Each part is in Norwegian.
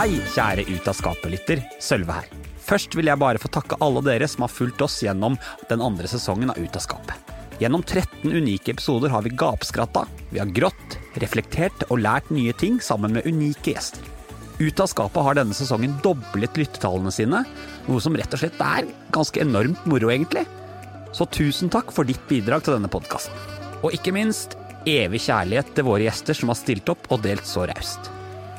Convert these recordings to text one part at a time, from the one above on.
Hei, kjære Ut av skapet-lytter. Sølve her. Først vil jeg bare få takke alle dere som har fulgt oss gjennom den andre sesongen av Ut av skapet. Gjennom 13 unike episoder har vi gapskratta, vi har grått, reflektert og lært nye ting sammen med unike gjester. Ut av skapet har denne sesongen doblet lyttetallene sine, noe som rett og slett er ganske enormt moro, egentlig. Så tusen takk for ditt bidrag til denne podkasten. Og ikke minst evig kjærlighet til våre gjester som har stilt opp og delt så raust.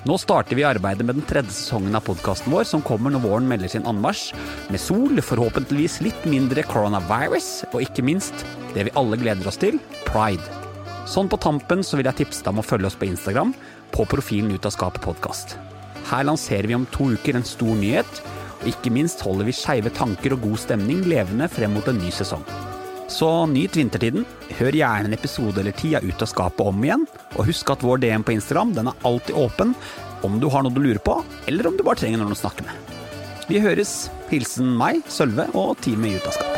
Nå starter vi arbeidet med den tredje sesongen av podkasten vår, som kommer når våren melder sin anmarsj, med sol, forhåpentligvis litt mindre coronavirus, og ikke minst det vi alle gleder oss til, pride. Sånn på tampen så vil jeg tipse deg om å følge oss på Instagram, på profilen Ut av skapet podkast. Her lanserer vi om to uker en stor nyhet, og ikke minst holder vi skeive tanker og god stemning levende frem mot en ny sesong. Så nyt vintertiden. Hør gjerne en episode eller ti av Ut av skapet om igjen. Og husk at vår DM på Instagram den er alltid åpen om du har noe du lurer på, eller om du bare trenger noen å snakke med. Vi høres. Hilsen meg, Sølve og teamet i Ut av skapet.